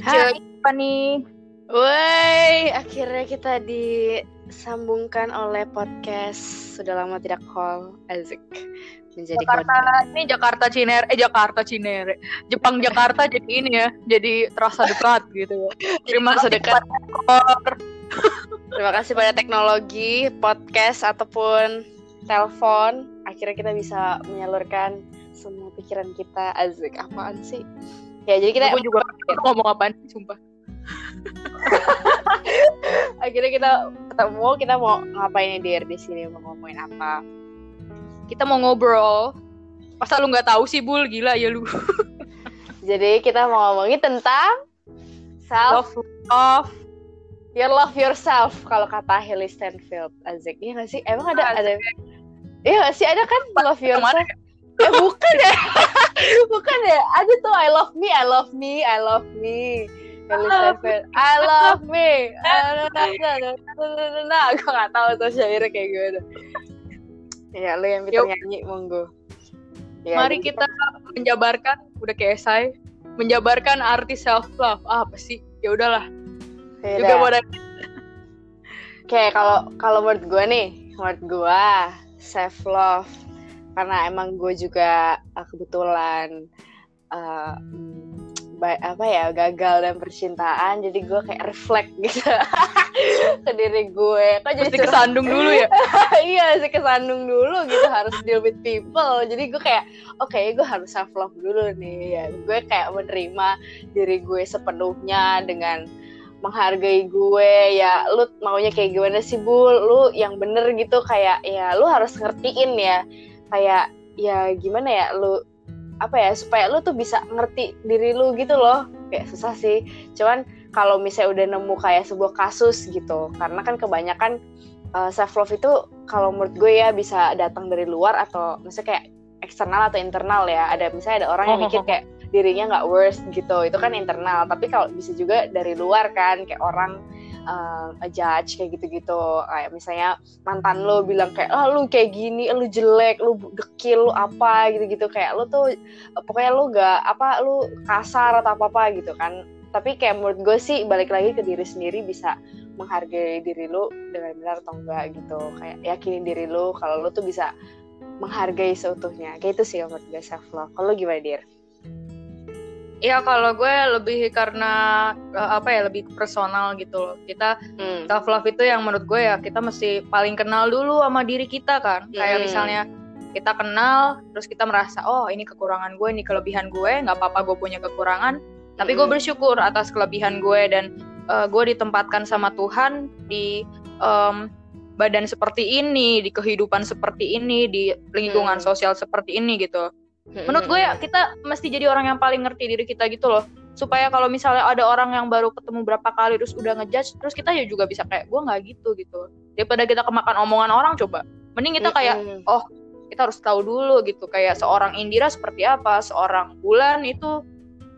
Hai, apa nih? Woi, akhirnya kita disambungkan oleh podcast sudah lama tidak call Azik menjadi Jakarta ini Jakarta Cinere, eh Jakarta Cinere, Jepang Jakarta jadi ini ya, jadi terasa dekat gitu ya. Terima kasih dekat. Terima kasih pada teknologi podcast ataupun telepon. Akhirnya kita bisa menyalurkan semua pikiran kita. Azik apaan sih? Ya jadi kita Gue juga ngomong apaan sih, sumpah. akhirnya kita ketemu kita mau ngapain nih dir di sini mau ngomongin apa? Kita mau ngobrol. Masa lu nggak tahu sih, Bul? Gila ya lu. Jadi kita mau ngomongin tentang self Love. You love yourself kalau kata Haley Stanfield Azik iya gak sih emang ada ada iya gak sih ada kan love yourself? Eh bukan ya. Bukan ya. Ada tuh I love me I love me I love me. Haley Stanfield I love me. Nah gue gak tahu tuh syairnya kayak gimana. Ya lu yang bisa nyanyi monggo. Ya, Mari jadi kita menjabarkan, udah kayak esai, menjabarkan arti self love. Ah, apa sih? Ya udahlah. Juga mau ada Oke, kalau kalau menurut gue nih, menurut gue self love karena emang gue juga uh, kebetulan uh, apa ya gagal dan percintaan, jadi gue kayak reflect gitu ke diri gue. Kok jadi mesti kesandung dulu ya. iya sih kesandung dulu gitu harus deal with people. Jadi gue kayak oke gue harus self love dulu nih ya. Gue kayak menerima diri gue sepenuhnya dengan menghargai gue ya lu maunya kayak gimana sih bul lu yang bener gitu kayak ya lu harus ngertiin ya kayak ya gimana ya lu apa ya supaya lu tuh bisa ngerti diri lu gitu loh. Kayak susah sih. Cuman kalau misalnya udah nemu kayak sebuah kasus gitu karena kan kebanyakan self love itu kalau menurut gue ya bisa datang dari luar atau misalnya kayak eksternal atau internal ya. Ada misalnya ada orang yang mikir kayak dirinya nggak worst gitu. Itu kan internal. Tapi kalau bisa juga dari luar kan kayak orang uh, judge kayak gitu-gitu. Kayak misalnya mantan lo bilang kayak ah lu kayak gini lu jelek lu dekil lu apa gitu-gitu. Kayak lu tuh pokoknya lu gak apa lu kasar atau apa apa gitu kan. Tapi kayak menurut gue sih balik lagi ke diri sendiri bisa menghargai diri lu dengan benar atau enggak gitu. Kayak yakinin diri lu kalau lu tuh bisa menghargai seutuhnya. Kayak itu sih menurut gue self love kalau gimana dir Iya kalau gue lebih karena eh, apa ya lebih personal gitu loh. Kita Hmm. self love itu yang menurut gue ya kita mesti paling kenal dulu sama diri kita kan. Kayak Hmm. misalnya kita kenal terus kita merasa oh ini kekurangan gue, ini kelebihan gue, nggak apa-apa gue punya kekurangan. Tapi gue Mm-mm. bersyukur atas kelebihan gue dan eh, gue ditempatkan sama Tuhan di em, badan seperti ini, di kehidupan seperti ini, di lingkungan Hmm. sosial seperti ini gitu menurut gue ya kita mesti jadi orang yang paling ngerti diri kita gitu loh. Supaya kalau misalnya ada orang yang baru ketemu berapa kali terus udah ngejudge terus kita ya juga bisa kayak gue nggak gitu gitu. Daripada kita kemakan omongan orang coba. Mending kita kayak oh kita harus tahu dulu gitu. Kayak seorang Indira seperti apa seorang Bulan itu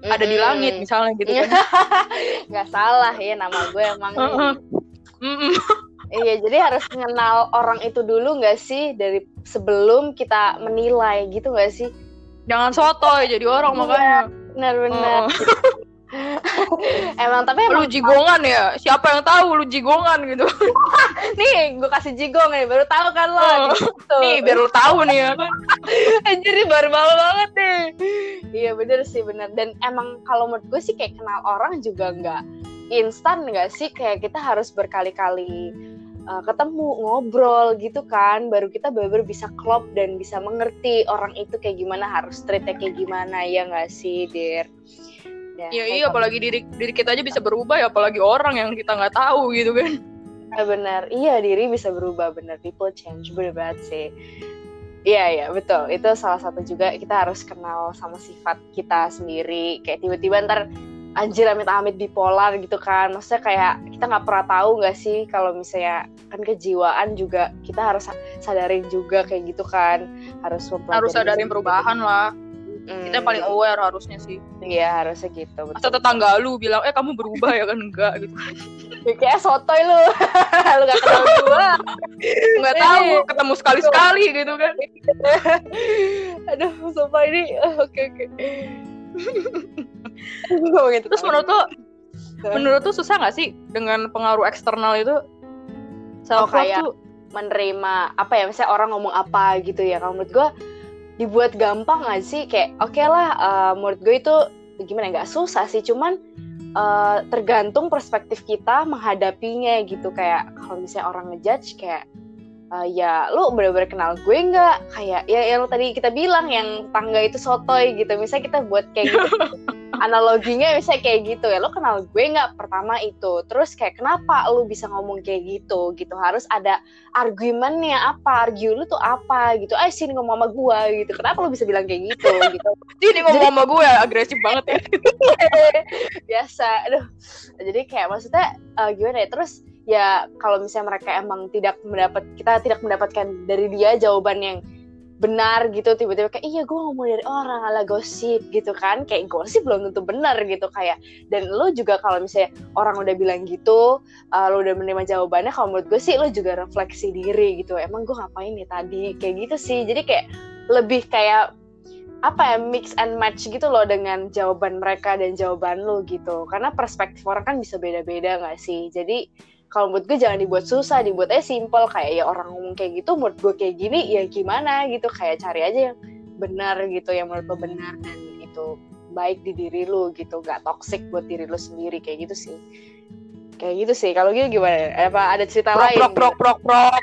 ada di langit misalnya gitu kan. Nggak salah ya nama gue emang iya jadi harus mengenal orang itu dulu nggak sih? Dari sebelum kita menilai gitu nggak sih jangan sotoy jadi orang Iya. makanya benar-benar Heeh. emang tapi lu emang jigongan ya siapa yang tahu lu jigongan gitu nih gue kasih jigong nih baru tahu kan lo Oh. gitu. nih biar lu tahu nih ya Anjir baru malu banget nih iya bener sih bener dan emang kalau menurut gue sih kayak kenal orang juga nggak instan nggak sih kayak kita harus berkali-kali uh, ketemu ngobrol gitu kan baru kita bener-bener bisa klop dan bisa mengerti orang itu kayak gimana harus treatnya kayak gimana ya nggak sih dir Ya kayak iya, apalagi diri diri kita aja bisa berubah ya, apalagi orang yang kita nggak tahu gitu kan. Ya benar, iya diri bisa berubah benar. People change, bener banget sih. Iya iya betul. Itu salah satu juga kita harus kenal sama sifat kita sendiri. Kayak tiba-tiba ntar anjir amit-amit bipolar gitu kan. Maksudnya kayak kita nggak pernah tahu nggak sih kalau misalnya kan kejiwaan juga kita harus sadarin juga kayak gitu kan. Harus Harus sadarin perubahan lah. Mm, Kita paling aware harusnya sih. Iya harusnya gitu. Betul. Masa tetangga lu bilang, eh kamu berubah ya kan enggak gitu. Kayak sotoy lu. lu gak kenal gua. Nggak tahu, ketemu sekali sekali gitu kan. Aduh, sumpah ini. Oke, oke. Terus menurut lu menurut tuh susah nggak sih dengan pengaruh eksternal itu? Self oh, kayak tuh menerima apa ya misalnya orang ngomong apa gitu ya. Kalau menurut gue dibuat gampang gak sih? Kayak oke okay lah uh, menurut gue itu gimana nggak susah sih. Cuman uh, tergantung perspektif kita menghadapinya gitu. Kayak kalau misalnya orang ngejudge kayak uh, ya lu bener-bener kenal gue nggak? Kayak ya yang tadi kita bilang yang tangga itu sotoy gitu. Misalnya kita buat kayak gitu analoginya misalnya kayak gitu ya. Lu kenal gue nggak pertama itu? Terus kayak kenapa lu bisa ngomong kayak gitu? Gitu harus ada argumennya apa? Argue lu tuh apa? Gitu eh sini ngomong sama gue gitu kenapa lu bisa bilang kayak gitu? Gitu. Sini ngomong sama gue agresif banget ya. Biasa. Aduh. Jadi kayak maksudnya uh, gimana ya? Terus ya kalau misalnya mereka emang tidak mendapat kita tidak mendapatkan dari dia jawaban yang benar gitu tiba-tiba kayak iya gue ngomong dari orang ala gosip gitu kan. Kayak gosip belum tentu benar gitu kayak dan lo juga kalau misalnya orang udah bilang gitu uh, lo udah menerima jawabannya kalau menurut gue sih lo juga refleksi diri gitu. Emang gue ngapain nih tadi? Kayak gitu sih. Jadi kayak lebih kayak apa ya mix and match gitu loh dengan jawaban mereka dan jawaban lo gitu. Karena perspektif orang kan bisa beda-beda gak sih? Jadi kalau menurut gue jangan dibuat susah dibuat aja simple. Kayak ya orang ngomong kayak gitu menurut gue kayak gini ya gimana gitu. Kayak cari aja yang benar gitu yang menurut lo benar dan itu baik di diri lo gitu. Gak toxic buat diri lo sendiri kayak gitu sih. Kayak gitu sih. Kalau gitu gimana? Apa ada cerita prok, lain? prok prok prok prok.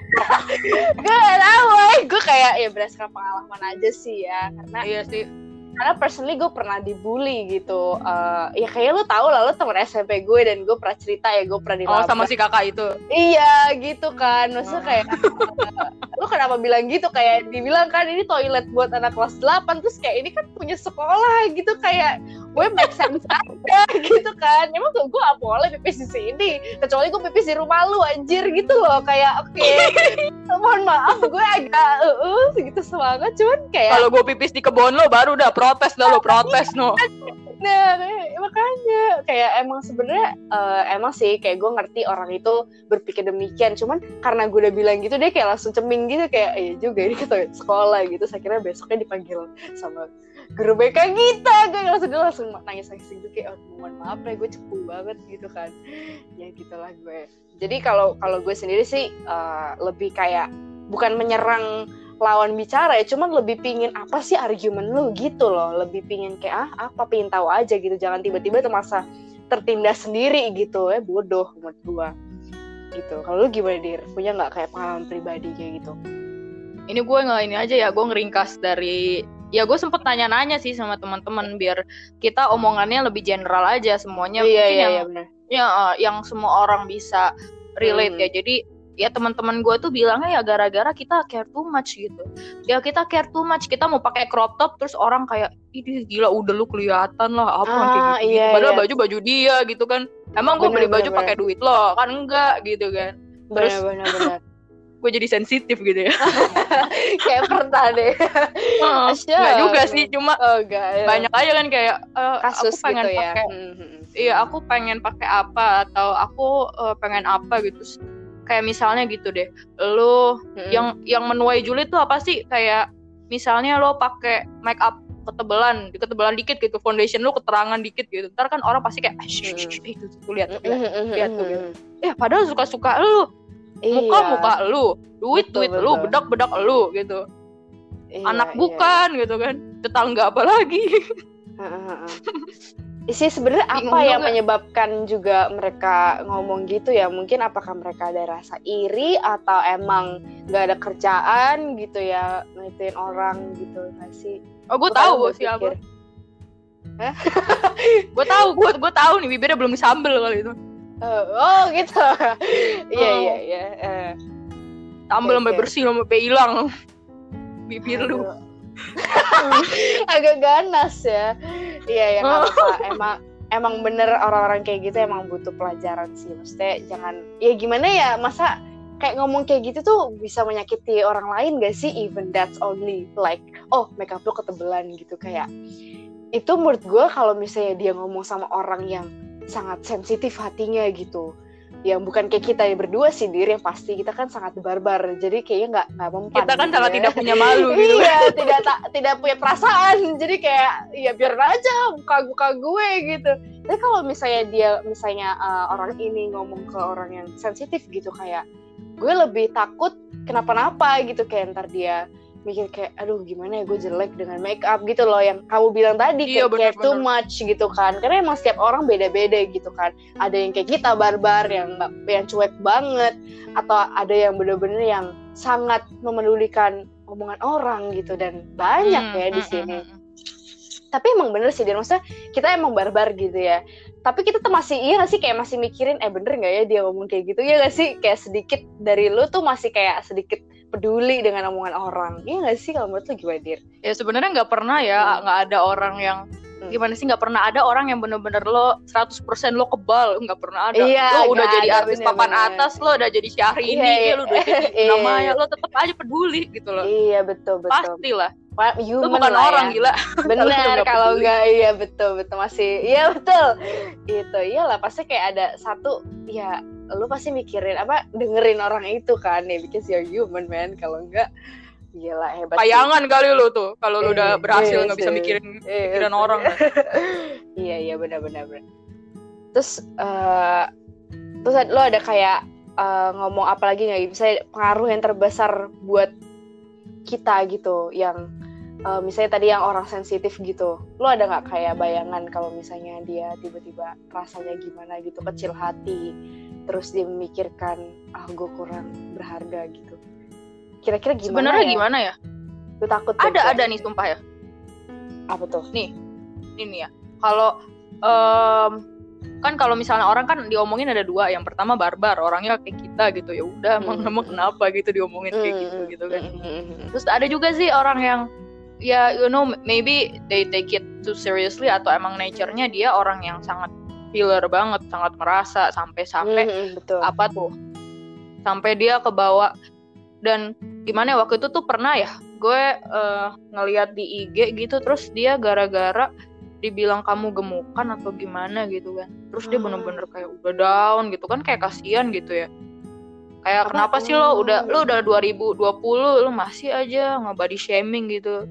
Gue gak tahu eh. gue kayak ya berdasarkan pengalaman aja sih ya. Karena iya sih karena personally gue pernah dibully gitu. Uh, ya kayak lo tau lah lo temen SMP gue dan gue pernah cerita ya gue pernah dilabrak oh sama si kakak itu? Iya gitu kan. Maksudnya kayak uh, lo kenapa bilang gitu? Kayak dibilang kan ini toilet buat anak kelas 8 terus kayak ini kan punya sekolah gitu. Kayak gue make sense aja gitu kan. Emang gue gue gak boleh pipis di sini. Kecuali gue pipis di rumah lu anjir gitu loh. Kayak oke. Okay, mohon maaf gue agak uh, uh segitu semangat. Cuman kayak kalau gue pipis di kebun lo baru udah protes dah lo protes no. Nah makanya. Kayak emang sebenarnya uh, emang sih kayak gue ngerti orang itu berpikir demikian. Cuman karena gue udah bilang gitu dia kayak langsung ceming gitu kayak iya juga ini kita sekolah gitu. Saya kira besoknya dipanggil sama guru BK kita. Gue langsung dia langsung nangis nangis gitu kayak oh, mohon maaf ya gue cepu banget gitu kan. Ya gitulah gue. Jadi kalau kalau gue sendiri sih uh, lebih kayak bukan menyerang lawan bicara ya cuman lebih pingin apa sih argumen lu gitu loh. Lebih pingin kayak ah apa pingin tahu aja gitu. Jangan tiba-tiba tuh masa tertindas sendiri gitu. Ya bodoh menurut gue gitu. Kalau lu gimana dir? Punya nggak kayak pengalaman pribadi kayak gitu? Ini gue nggak ini aja ya gue ngeringkas dari ya gue sempet nanya-nanya sih sama teman-teman biar kita omongannya lebih general aja. Semuanya iya, mungkin iya, yang iya, ya uh, yang semua orang bisa relate hmm. ya. Jadi ya teman-teman gue tuh bilangnya ya gara-gara kita care too much gitu. Ya kita care too much. Kita mau pakai crop top. Terus orang kayak ini gila udah lu kelihatan lah apa ah, kayak gitu, iya, gitu. padahal iya. baju baju dia gitu kan. Emang gue beli baju pakai duit lo? Kan enggak gitu kan. Terus bener, bener, bener. gue jadi sensitif gitu ya. Kayak pernah deh. Nggak juga sih cuma oh, enggak, ya. banyak aja kan kayak uh, Kasus aku pengen gitu ya. pakai hmm. iya aku pengen pakai apa atau aku uh, pengen apa gitu kayak misalnya gitu deh lo hmm. yang yang menuai Juli tuh apa sih kayak misalnya lo pakai make up ketebalan ketebalan dikit gitu foundation lo keterangan dikit gitu ntar kan orang pasti kayak itu tuh lihat tuh lihat, lihat tuh gitu. ya padahal suka suka lo muka iya. muka lu duit betul, duit betul. lu bedak bedak lu gitu iya, anak iya. bukan gitu kan tetangga apa lagi sih sebenarnya apa yang menyebabkan juga mereka ngomong gitu ya? Mungkin apakah mereka ada rasa iri atau emang nggak ada kerjaan gitu ya ngeliatin orang gitu nggak sih? Oh gue tahu gue siapa gue tahu gue gue tahu nih bibirnya belum disambel kali itu. Uh, oh gitu. Iya iya iya. Eh. Tambal sampai bersih sampai hilang. Bibir lu. Agak ganas ya. Iya ya apa emang emang bener orang-orang kayak gitu emang butuh pelajaran sih. Maksudnya jangan ya gimana ya masa kayak ngomong kayak gitu tuh bisa menyakiti orang lain gak sih even that's only like oh makeup lu ketebelan gitu kayak itu menurut gue kalau misalnya dia ngomong sama orang yang sangat sensitif hatinya gitu yang bukan kayak kita ya berdua sih diri yang pasti kita kan sangat barbar. Jadi kayaknya nggak nggak mempan kita kan gitu sangat ya. tidak punya malu gitu. Iya tidak tak tidak punya perasaan. Jadi kayak ya biar aja muka muka gue gitu. Tapi kalau misalnya dia misalnya uh, orang ini ngomong ke orang yang sensitif gitu kayak gue lebih takut kenapa-napa gitu kayak ntar dia mikir kayak aduh gimana ya gue jelek dengan make up gitu loh yang kamu bilang tadi Iya, kayak, kayak too much gitu kan. Karena emang setiap orang beda-beda gitu kan. Ada yang kayak kita barbar yang yang cuek banget atau ada yang bener-bener yang sangat memedulikan omongan orang gitu dan banyak Hmm, ya di hmm, sini. hmm, hmm. tapi emang bener sih dan maksudnya kita emang barbar gitu ya. Tapi kita tuh masih iya gak sih kayak masih mikirin eh bener nggak ya dia ngomong kayak gitu? Ya gak sih kayak sedikit dari lu tuh masih kayak sedikit peduli dengan omongan orang iya gak sih kalau menurut lu gimana dir ya sebenarnya nggak pernah ya Hmm. nggak ada orang yang Hmm. gimana sih nggak pernah ada orang yang bener-bener lo 100% lo kebal nggak pernah ada Iya, lo udah nggak jadi ada, artis papan bener-bener. atas lo udah jadi Syahrini Iya, iya. kayak lo udah jadi Iya, namanya iya. lo tetap aja peduli gitu loh iya betul betul pasti lah lo bukan lah orang ya. gila bener Kalau nggak iya betul betul masih iya betul itu iyalah pasti kayak ada satu ya lu pasti mikirin apa dengerin orang itu kan ya because you're human man kalau enggak gila hebat sih. bayangan kali lo tuh kalau lo udah Iya, berhasil iya nggak bisa sih. mikirin pikiran sih. orang iya iya benar benar benar terus eh terus lo ada kayak eh, ngomong apa lagi nggak misalnya pengaruh yang terbesar buat kita gitu yang eh, misalnya tadi yang orang sensitif gitu lo ada nggak kayak bayangan kalau misalnya dia tiba-tiba rasanya gimana gitu kecil hati terus dia memikirkan ah gue kurang berharga gitu. Kira-kira gimana sebenarnya ya? gimana ya? Gue takut ada ada nih sumpah ya. Apa tuh? Ini ya. Kalau em, kan kalau misalnya orang kan diomongin ada dua. Yang pertama barbar orangnya kayak kita gitu. Ya udah emang Hmm. emang kenapa gitu diomongin kayak Hmm, gitu gitu kan? hmm, hmm. terus ada juga sih orang yang ya you know maybe they take it too seriously atau emang nature-nya dia orang yang sangat feeler banget sangat merasa sampai sampai Hmm, hmm, betul. apa tuh sampai dia kebawa. Dan gimana ya waktu itu tuh pernah ya gue eh, ngeliat di IG gitu terus dia gara-gara dibilang kamu gemukan atau gimana gitu kan. Terus dia Hmm. bener-bener kayak udah down gitu kan kayak kasihan gitu ya. Kayak Apa? kenapa sih lo udah lo udah 2020 lo masih aja nge-body shaming gitu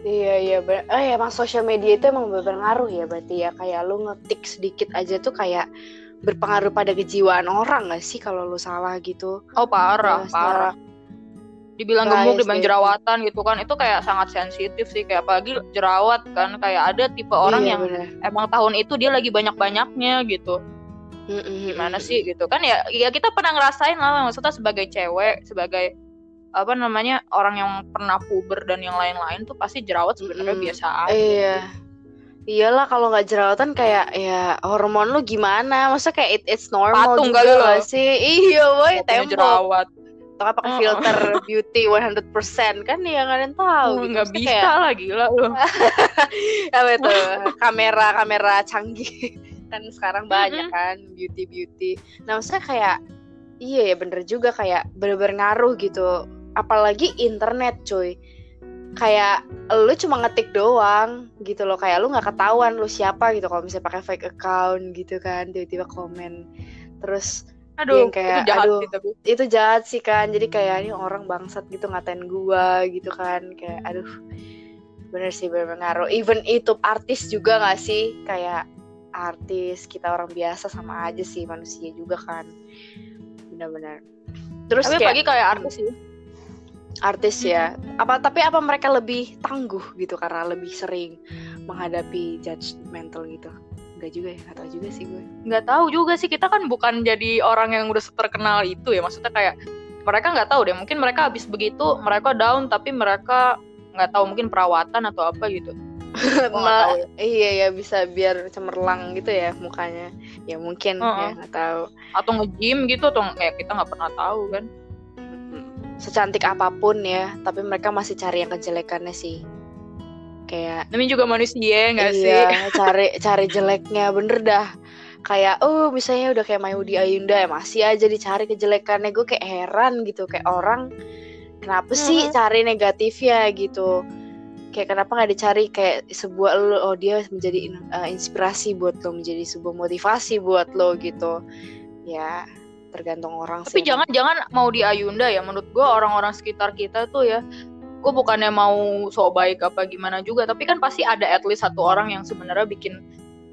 Iya iya ber- oh ya emang sosial media itu emang berpengaruh ya berarti ya. Kayak lu ngetik sedikit aja tuh kayak berpengaruh pada kejiwaan orang gak sih kalau lu salah gitu? Oh parah Iya, parah. dibilang Bahaya gemuk dibilang jerawatan gitu kan itu kayak sangat sensitif sih. Kayak apalagi jerawat kan kayak ada tipe orang Iya, yang bener. emang tahun itu dia lagi banyak-banyaknya gitu. Mm-mm, gimana mm-mm. sih gitu kan ya ya kita pernah ngerasain lah maksudnya sebagai cewek sebagai apa namanya orang yang pernah puber dan yang lain-lain tuh pasti jerawat sebenarnya Mm-mm. biasa aja Iya. Iyalah kalau nggak jerawatan kayak ya hormon lu gimana? Masa kayak it, it's normal Patung juga lo. sih? Iya, boy, tembok. jerawat Atau pakai filter beauty 100% kan ya nggak ada yang tahu. gitu. nggak Maksudnya bisa kayak- lah gila lu apa itu kamera kamera canggih kan sekarang banyak kan beauty beauty nah maksudnya kayak iya ya bener juga kayak bener-bener ngaruh gitu apalagi internet cuy. Kayak lu cuma ngetik doang gitu loh. Kayak lu nggak ketahuan lu siapa gitu. Kalau misalnya pakai fake account gitu kan tiba-tiba komen. Terus aduh Yang kayak, itu jahat aduh. sih tapi. itu jahat sih kan. Jadi kayak ini orang bangsat gitu ngatain gua gitu kan. Kayak aduh bener sih bener ngaruh. Even itu artis juga gak sih? Kayak artis kita orang biasa sama aja sih manusia juga kan. Benar-benar terus tapi kayak pagi kayak artis sih artis ya. Apa tapi apa mereka lebih tangguh gitu karena lebih sering menghadapi judgmental gitu? Enggak juga ya atau juga sih gue. Nggak tahu juga sih kita kan bukan jadi orang yang udah terkenal itu ya. Maksudnya kayak mereka nggak tahu deh. Mungkin mereka habis begitu mereka down tapi mereka nggak tahu mungkin perawatan atau apa gitu. Nggak Ma- tahu ya. iya ya bisa biar cemerlang gitu ya mukanya. Ya mungkin ya Uh-uh. nggak tahu. Atau nge-gym gitu atau ya kita nggak pernah tahu kan secantik apa pun ya tapi mereka masih cari yang kejelekannya sih. Kayak namanya juga manusia nggak sih? iya cari cari jeleknya bener dah. Kayak oh misalnya udah kayak Mayudi Ayunda ya masih aja dicari kejelekannya. Gue kayak heran gitu kayak orang kenapa sih Mhm. cari negatifnya? Gitu. Kayak kenapa nggak dicari kayak sebuah lo oh dia menjadi uh, inspirasi buat lo menjadi sebuah motivasi buat lo gitu. Ya tergantung orang tapi sih jangan jangan mau di Ayunda ya. Menurut gue orang-orang sekitar kita tuh ya gue bukannya mau so baik apa gimana juga. Tapi kan pasti ada at least satu orang yang sebenarnya bikin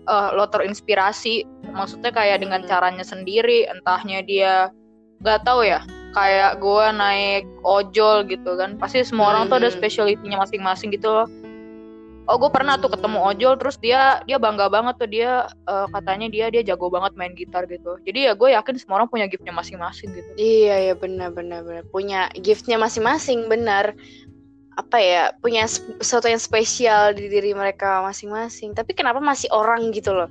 uh, lo terinspirasi. Maksudnya kayak dengan Hmm. caranya sendiri entahnya dia gak tahu ya kayak gue naik ojol gitu kan. Pasti semua orang tuh ada Hmm. specialty-nya masing-masing gitu loh oh gue pernah tuh ketemu ojol terus dia dia bangga banget tuh dia uh, katanya dia dia jago banget main gitar gitu. Jadi ya gue yakin semua orang punya giftnya masing-masing gitu. Iya ya benar benar benar. Punya giftnya masing-masing benar. Apa ya punya sesuatu yang spesial di diri mereka masing-masing. Tapi kenapa masih orang gitu loh?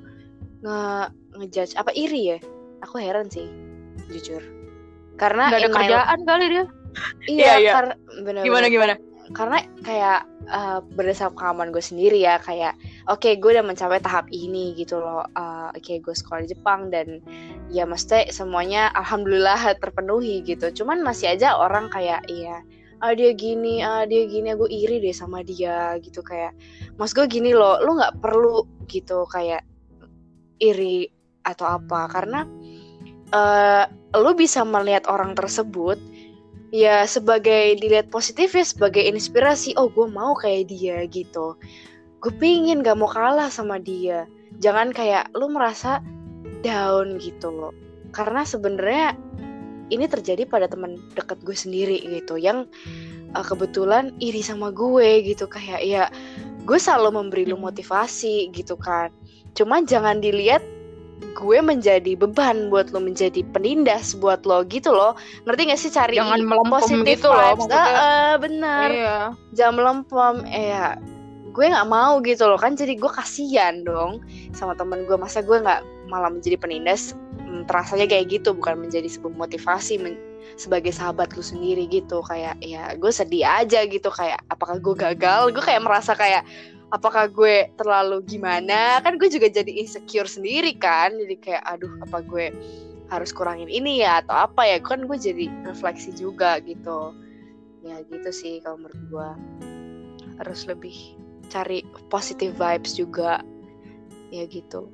Nge ngejudge apa iri ya? Aku heran sih jujur. Karena nggak ada my- kerjaan kali dia. Iya Iya, iya. kar- benar gimana gimana karena kayak eh, berdasarkan pengalaman gue sendiri ya kayak oke gue udah mencapai tahap ini gitu loh Eh, oke gue sekolah di Jepang dan ya mesti semuanya alhamdulillah terpenuhi gitu. Cuman masih aja orang kayak iya ah dia gini ah dia gini gue iri deh sama dia gitu kayak mas gue gini loh lu nggak perlu gitu kayak iri atau apa. Karena eh lu bisa melihat orang tersebut ya sebagai dilihat positif ya sebagai inspirasi oh gue mau kayak dia gitu. Gue pingin gak mau kalah sama dia. Jangan kayak lu merasa down gitu loh. Karena sebenarnya ini terjadi pada teman dekat gue sendiri gitu yang uh, kebetulan iri sama gue gitu. Kayak ya gue selalu memberi lu Hmm. motivasi gitu kan. Cuman jangan dilihat gue menjadi beban buat lo menjadi penindas buat lo gitu loh. Ngerti gak sih cari jangan melempem gitu loh maksudnya. Ah, benar. Iya. Jangan melempem eh ya gue nggak mau gitu loh kan. Jadi gue kasihan dong sama temen gue. Masa gue nggak malah menjadi penindas? Hmm, terasanya kayak gitu bukan menjadi sebuah motivasi men- sebagai sahabat lu sendiri gitu. Kayak ya gue sedih aja gitu. Kayak apakah gue gagal? Gue kayak merasa kayak apakah gue terlalu gimana? Kan gue juga jadi insecure sendiri kan. Jadi kayak aduh apa gue harus kurangin ini ya atau apa ya? Kan gue jadi refleksi juga gitu. Ya gitu sih kalau menurut gue. Harus lebih cari positive vibes juga. Ya gitu.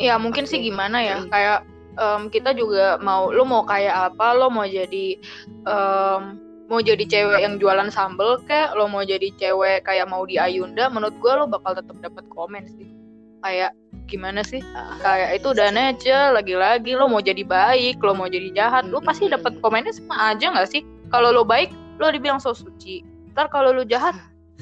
Ya mungkin sih Oke. gimana ya? Kayak em, kita juga mau lo mau kayak apa? Lo mau jadi em, mau jadi cewek yang jualan sambel kayak lo mau jadi cewek kayak mau di Ayunda menurut gue lo bakal tetap dapat komen sih. Kayak gimana sih? Kayak itu udah aja lagi-lagi lo mau jadi baik lo mau jadi jahat lo pasti Mm-mm. dapat komennya sama aja nggak sih? Kalau lo baik lo dibilang so suci. Ntar kalau lo jahat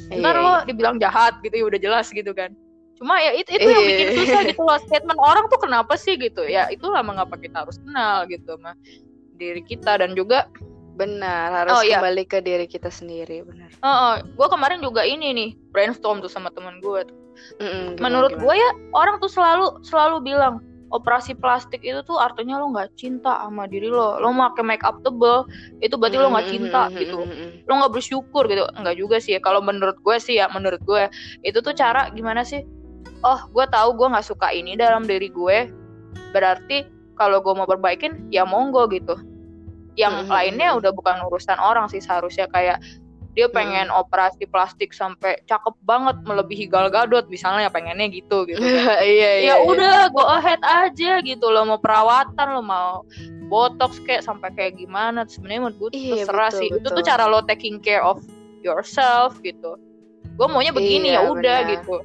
ntar Iya, lo iya. dibilang jahat gitu ya udah jelas gitu kan. Cuma ya itu itu yang bikin Iya. susah gitu loh statement orang tuh kenapa sih gitu? Ya itulah mengapa kita harus kenal gitu sama diri kita dan juga benar harus Oh, iya. kembali ke diri kita sendiri benar. Gue kemarin juga ini nih brainstorm tuh sama temen gue Mm-mm, menurut gue ya orang tuh selalu selalu bilang operasi plastik itu tuh artinya lo nggak cinta sama diri lo. Lo pakai make up tebel itu berarti lo nggak cinta Mm-mm, gitu. mm-mm, lo nggak bersyukur gitu. Nggak juga sih ya kalau menurut gue sih ya menurut gue itu tuh cara gimana sih? Oh gue tahu gue nggak suka ini dalam diri gue berarti kalau gue mau perbaikin ya monggo gitu yang Mhm. lainnya udah bukan urusan orang sih seharusnya kayak dia pengen operasi plastik sampai cakep banget melebihi Gal Gadot misalnya pengennya gitu gitu iya iya ya udah go ahead aja gitu lo mau perawatan lo mau botox kayak sampai kayak gimana sebenarnya menurut gue tuh Iya, terserah betul, sih. Itu tuh betul. cara lo taking care of yourself gitu. Gue maunya begini Iya, ya udah gitu.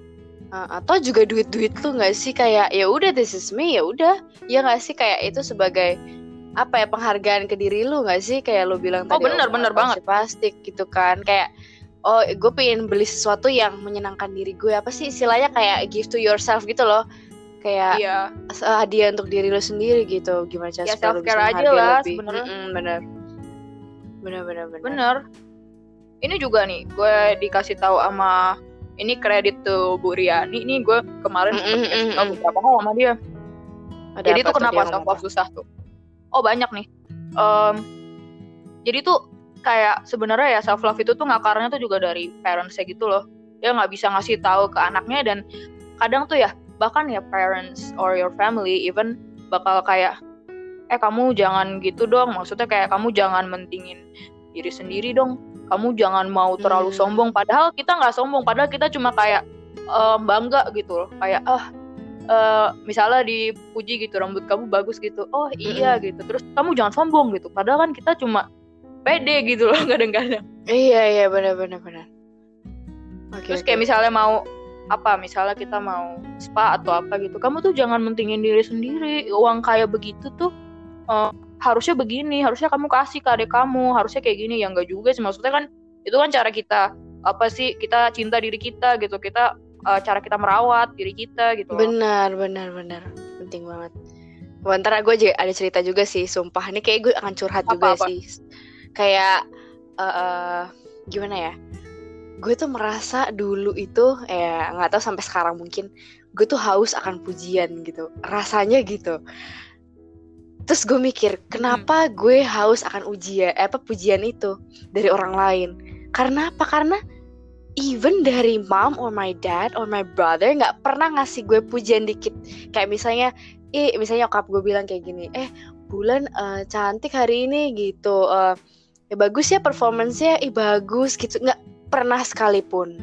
Uh, atau juga duit-duit lu nggak sih? Kayak ya udah this is me ya udah. Ya nggak sih? Kayak itu sebagai apa ya penghargaan ke diri lu nggak sih? Kayak lu bilang Oh, tadi bener, bener banget. plastik gitu kan. Kayak oh gue pengen beli sesuatu yang menyenangkan diri gue. Apa sih istilahnya? Kayak give to yourself gitu loh. Kayak iya. hadiah untuk diri lu sendiri gitu. Gimana cara Ya, bisa self-care aja lah sebenarnya. Mm-mm, bener. Bener bener bener. Bener. Ini juga nih gue dikasih tahu sama ini kredit tuh Bu Riani. Nih gue kemarin Mm, mm, mm, tahu mm. beberapa hal sama dia. Ada jadi tuh kenapa self love susah tuh oh banyak nih. Em, jadi tuh kayak sebenarnya ya self love itu tuh ngakarnya tuh juga dari parentsnya gitu loh. Dia nggak bisa ngasih tahu ke anaknya dan kadang tuh ya bahkan ya parents or your family even bakal kayak eh kamu jangan gitu dong. Maksudnya kayak kamu jangan mentingin diri sendiri dong. Kamu jangan mau terlalu Hmm. sombong. Padahal kita nggak sombong. Padahal kita cuma kayak em, bangga gitu loh. Kayak ah uh, misalnya dipuji gitu rambut kamu bagus gitu. Oh iya mm-hmm. gitu. Terus kamu jangan sombong gitu. Padahal kan kita cuma pede gitu loh kadang-kadang. Iya iya benar benar benar. Okay, terus kayak misalnya mau apa misalnya kita mau spa atau apa gitu kamu tuh jangan mentingin diri sendiri. Uang kayak begitu tuh uh, harusnya begini harusnya kamu kasih ke adik kamu harusnya kayak gini. Ya enggak juga sih maksudnya kan itu kan cara kita apa sih kita cinta diri kita gitu. Kita uh, cara kita merawat diri kita gitu benar benar benar. Penting banget. Bentar gue juga ada cerita juga sih sumpah. Ini kayak gue akan curhat apa, juga apa? sih. Kayak uh, uh, gimana ya? Gue tuh merasa dulu itu ya nggak tahu sampai sekarang mungkin gue tuh haus akan pujian gitu. Rasanya gitu. Terus gue mikir kenapa hmm. gue haus akan ujian eh, apa pujian itu dari orang lain? Karena apa? Karena even dari mom or my dad or my brother nggak pernah ngasih gue pujian dikit. Kayak misalnya eh misalnya nyokap gue bilang kayak gini eh bulan uh, cantik hari ini gitu uh, ya bagus ya performance-nya ih bagus gitu. Nggak pernah sekalipun.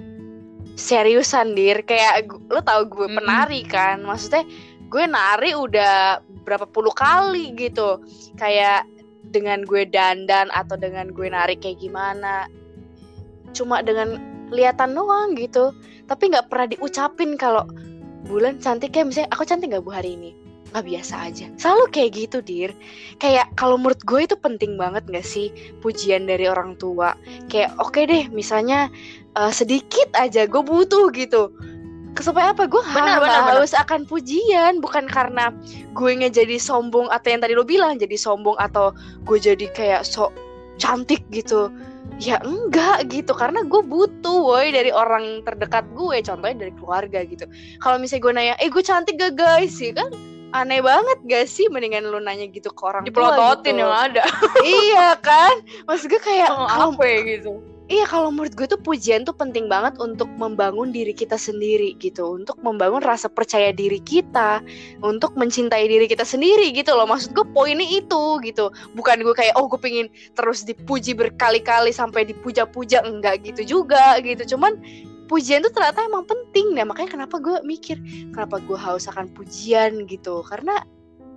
Seriusan dir. Kayak lo tau gue penari kan? Maksudnya gue nari udah berapa puluh kali gitu. Kayak dengan gue dandan atau dengan gue nari kayak gimana. Cuma dengan lihatan doang gitu. Tapi nggak pernah diucapin kalau bulan cantik ya misalnya aku cantik nggak bu hari ini? Nggak biasa aja. Selalu kayak gitu dir. Kayak kalau menurut gue itu penting banget gak sih pujian dari orang tua? Kayak oke okay deh misalnya uh, sedikit aja gue butuh gitu. Supaya apa? Gue harus akan pujian. Bukan karena gue jadi sombong atau yang tadi lo bilang jadi sombong atau gue jadi kayak sok cantik gitu ya enggak gitu. Karena gue butuh woi dari orang terdekat gue. Contohnya dari keluarga gitu. Kalau misalnya gue nanya eh gue cantik gak guys? Sih ya kan? Aneh banget gak sih mendingan lu nanya gitu ke orang dipelototin gitu. yang ada. Iya kan? Maksud gue kayak oh, apa ya gitu Iya kalau menurut gue tuh pujian tuh penting banget untuk membangun diri kita sendiri gitu. Untuk membangun rasa percaya diri kita Untuk mencintai diri kita sendiri gitu loh. Maksud gue poinnya itu gitu. Bukan gue kayak oh gue pengen terus dipuji berkali-kali sampai dipuja-puja. Enggak gitu juga gitu. Cuman pujian tuh ternyata emang penting. Nah makanya kenapa gue mikir kenapa gue haus akan pujian gitu? Karena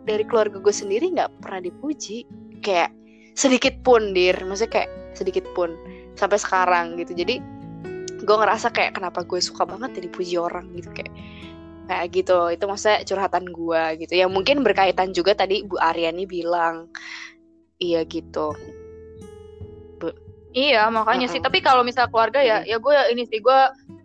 dari keluarga gue sendiri nggak pernah dipuji. Kayak sedikit pun dir. Maksudnya kayak sedikit pun sampai sekarang gitu jadi gue ngerasa kayak kenapa gue suka banget ya dipuji orang gitu kayak kayak gitu itu maksudnya curhatan gue gitu yang mungkin berkaitan juga tadi Bu Aryani bilang iya gitu Iya makanya uh -uh. sih. Tapi kalau misal keluarga ya, ya gue ini sih gue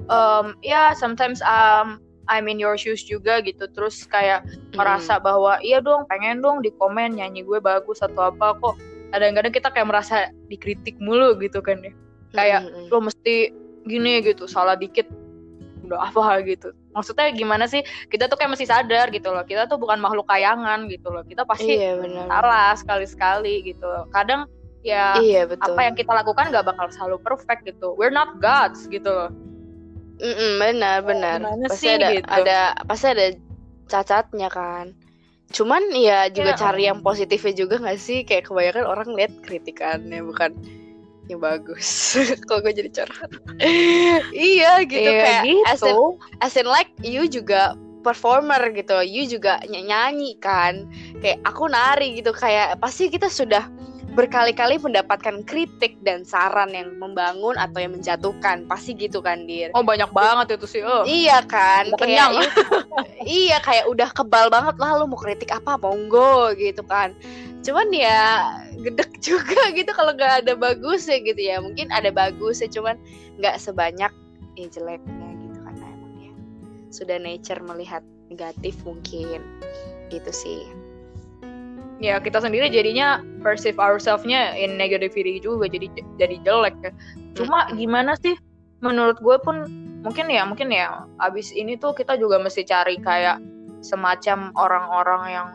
um, ya sometimes um, I'm in your shoes juga gitu. Terus kayak mm. merasa bahwa iya dong pengen dong di komen nyanyi gue bagus atau apa kok. Kadang-kadang kita kayak merasa dikritik mulu gitu kan ya. Kayak mm -hmm. lo mesti gini gitu, salah dikit udah apa gitu. Maksudnya gimana sih? Kita tuh kayak mesti sadar gitu loh. Kita tuh bukan makhluk kayangan gitu loh. Kita pasti iya, salah sekali-sekali gitu. Kadang ya iya, betul. apa yang kita lakukan gak bakal selalu perfect gitu we're not gods gitu loh mm -mm, benar benar pasti sih, ada gitu? ada pasti ada cacatnya kan cuman ya juga ya. cari yang positifnya juga gak sih? Kayak kebanyakan orang lihat kritikannya bukan yang bagus. Kok gue jadi curhat. Iya gitu. Iya, kayak gitu. as in, as in like you juga performer gitu. You juga nyanyi kan. Kayak aku nari gitu. Kayak pasti kita sudah berkali-kali mendapatkan kritik dan saran yang membangun atau yang menjatuhkan. Pasti gitu kan dir? Oh banyak banget itu sih oh. iya kan udah kayak iya, iya kayak udah kebal banget lah lu mau kritik apa monggo gitu kan. Cuman ya gedek juga gitu kalau nggak ada bagus ya gitu ya. Mungkin ada bagus ya cuman nggak sebanyak ya jeleknya gitu karena emang ya. Sudah nature melihat negatif mungkin gitu sih ya kita sendiri jadinya perceive ourselves-nya in negativity juga jadi jadi jelek ya. Cuma gimana sih menurut gue pun mungkin ya mungkin ya abis ini tuh kita juga mesti cari kayak semacam orang-orang yang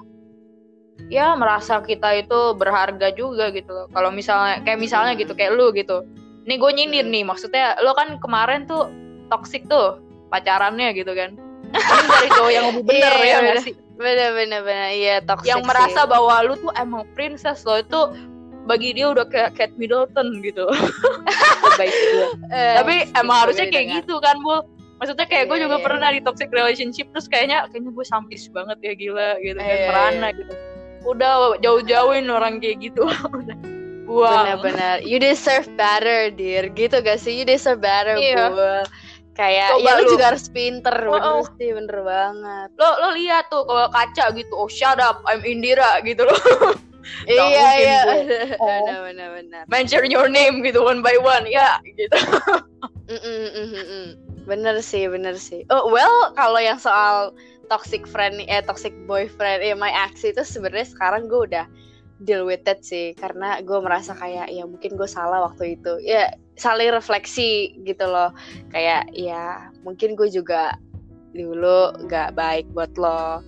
ya merasa kita itu berharga juga gitu loh. Kalau misalnya kayak misalnya gitu kayak lu gitu. Nih gue nyindir nih maksudnya lo kan kemarin tuh toxic tuh pacarannya gitu kan. Ini dari cowok yang lebih bener iya, ya gak sih? Bener bener bener iya toxic yang merasa bahwa lu tuh emang princess lo itu bagi dia udah kayak Kate Middleton gitu baik juga eh, tapi emang harusnya kayak dengar. gitu kan bu maksudnya kayak gue Iya, juga iya. pernah di toxic relationship terus kayaknya kayaknya gue sampis banget ya gila gitu kan Iya, merana iya. gitu udah jauh-jauhin orang kayak gitu buang Benar-benar. You deserve better, dear. Gitu gak sih? You deserve better, Iya. Bul. Kayak Coba ya lu lu. juga harus pinter, Oh, bener oh. sih, bener banget. lo lo lihat tuh kalau kaca gitu oh shut up I'm Indira gitu loh iya, iya. Oh. Benar, benar, benar. mention your name gitu one by one ya gitu Mm, mm, mm, mm, mm. Bener sih, bener sih. Oh, well, kalau yang soal toxic friend, eh toxic boyfriend, eh my ex itu sebenarnya sekarang gue udah deal with it sih, karena gue merasa kayak ya mungkin gue salah waktu itu. Ya saling refleksi gitu loh, kayak ya mungkin gue juga dulu nggak baik buat lo.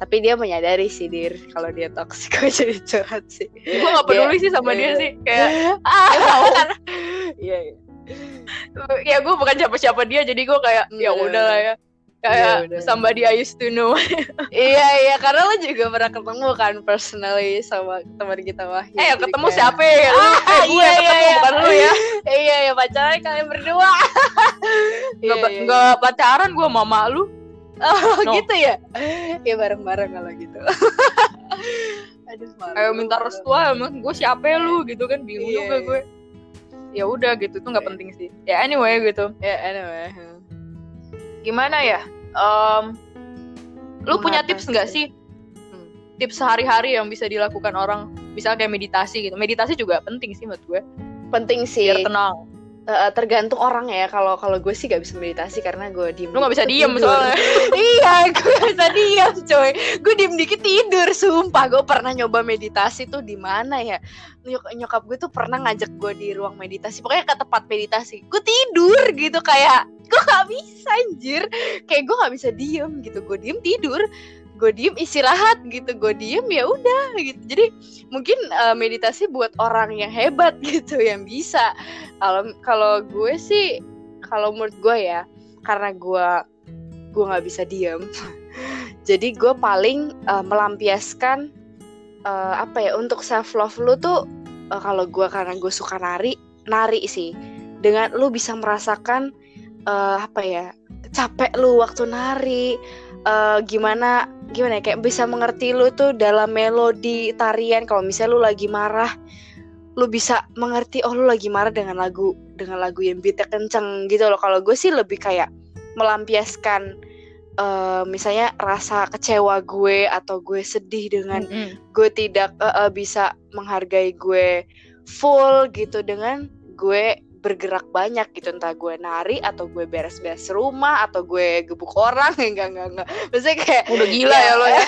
Tapi dia menyadari sih dir kalau dia toxic gue jadi curhat sih. gue gak peduli sih sama dia sih kayak ah, dia tahu iya, iya. ya gue bukan siapa-siapa dia jadi gue kayak ya Bener. udah lah ya Ya kayak udah. somebody I used to know iya iya karena lo juga pernah ketemu kan personally sama teman kita Wahyu. eh ketemu kayak- siapa ya lu Ah, eh, gue iya, iya, ketemu iya. bukan lu ya iya iya pacaran kalian berdua. nggak Iya, iya, nggak pacaran gue mama lu iya. Oh No. gitu ya? Iya bareng-bareng kalau gitu. Aduh malu. kayak minta restu aja, emang gue siapa ya lu gitu kan bingung Iya, juga iya. gue ya udah gitu itu nggak Iya. penting sih ya anyway gitu Ya anyway. Gimana ya Em, lu punya tips nggak sih Hmm. tips sehari-hari yang bisa dilakukan orang misalnya kayak meditasi gitu meditasi juga penting sih menurut gue Penting sih. biar tenang eh, tergantung orang ya. Kalau kalau gue sih gak bisa meditasi karena gue diem. lu nggak bisa diem tidur. soalnya iya, gue gak bisa diem coy. Gue diem dikit tidur, sumpah. Gue pernah nyoba meditasi tuh di mana ya? Nyok- nyokap gue tuh pernah ngajak gue di ruang meditasi. Pokoknya ke tempat meditasi. Gue tidur gitu kayak gue gak bisa anjir. Kayak gue gak bisa diem gitu. Gue diem tidur. Gue diem istirahat gitu. Gue diem ya udah gitu. Jadi mungkin eh, meditasi buat orang yang hebat gitu, yang bisa. Kalau kalau gue sih, kalau menurut gue ya, karena gue gue nggak bisa diem jadi gue paling uh, melampiaskan uh, apa ya untuk self love lu tuh uh, kalau gue karena gue suka nari nari sih dengan lu bisa merasakan uh, apa ya capek lu waktu nari uh, gimana gimana ya kayak bisa mengerti lu tuh dalam melodi tarian kalau misalnya lu lagi marah lu bisa mengerti oh lu lagi marah dengan lagu dengan lagu yang beatnya kenceng gitu loh kalau gue sih lebih kayak melampiaskan eh, misalnya rasa kecewa gue atau gue sedih dengan Mm-mm. gue tidak eh, eh, bisa menghargai gue full gitu dengan gue bergerak banyak gitu entah gue nari atau gue beres-beres rumah atau gue gebuk orang. Enggak enggak enggak. Maksudnya kayak udah gila ya lo ya.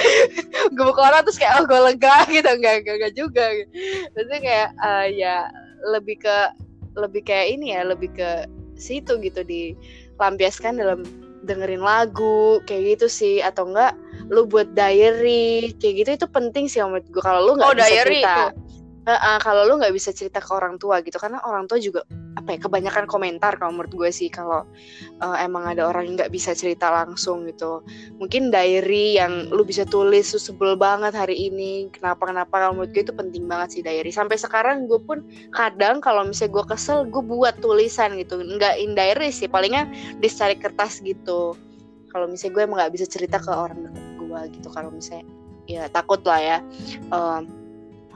Gebuk orang terus kayak oh gue lega gitu. Enggak enggak, enggak juga. Gitu. maksudnya kayak eh, ya lebih ke lebih kayak ini ya lebih ke situ gitu dilampiaskan dalam dengerin lagu kayak gitu sih. Atau enggak lu buat diary kayak gitu itu penting sih menurut gue kalau lu nggak Oh, bisa diary cerita. itu. Heeh, kalau lu nggak bisa cerita ke orang tua gitu karena orang tua juga apa ya kebanyakan komentar kalau menurut gue sih kalau eh, emang ada orang yang nggak bisa cerita langsung gitu. Mungkin diary yang lu bisa tulis lu sebel banget hari ini kenapa kenapa kalau menurut gue itu penting banget sih diary. Sampai sekarang gue pun kadang kalau misalnya gue kesel gue buat tulisan gitu. Nggak in diary sih palingnya di secari kertas gitu. Kalau misalnya gue emang nggak bisa cerita ke orang deket gue gitu kalau misalnya ya takut lah ya. Em,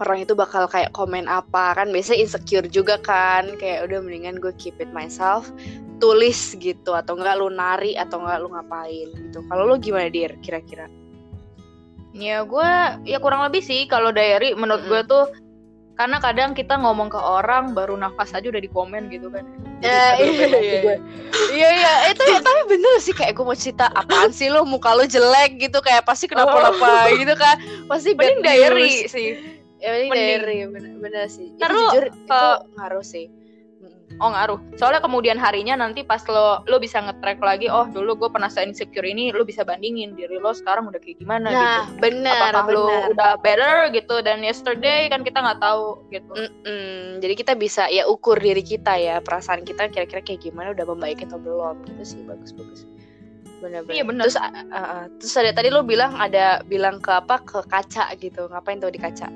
orang itu bakal kayak komen apa kan biasanya insecure juga kan kayak udah mendingan gue keep it myself tulis gitu atau enggak lu nari atau enggak lu ngapain gitu. Kalau lu gimana dir kira-kira? Ya gue ya kurang lebih sih kalau diary menurut Mm-mm. gue tuh karena kadang kita ngomong ke orang baru nafas aja udah di komen gitu kan. Ya, iya, iya. gue. iya. Iya itu tapi bener sih kayak gue mau cerita apaan sih lu muka lu jelek gitu kayak pasti kenapa-napa gitu kan. Pasti bad diary sih ya mending Mending. diary bener, bener sih itu lu, jujur itu uh, ngaruh sih oh ngaruh soalnya kemudian harinya nanti pas lo lo bisa nge-track lagi oh dulu gue pernah insecure ini lo bisa bandingin diri lo sekarang udah kayak gimana nah gitu bener apakah lo bener udah better gitu dan yesterday kan kita nggak tahu gitu Mm-mm. Jadi kita bisa ya ukur diri kita ya perasaan kita kira-kira kayak gimana udah membaik atau belum gitu sih bagus bagus. Benar-benar. Iya, benar. Terus uh, uh, terus ada tadi lo bilang ada bilang ke apa ke kaca gitu ngapain tuh di kaca?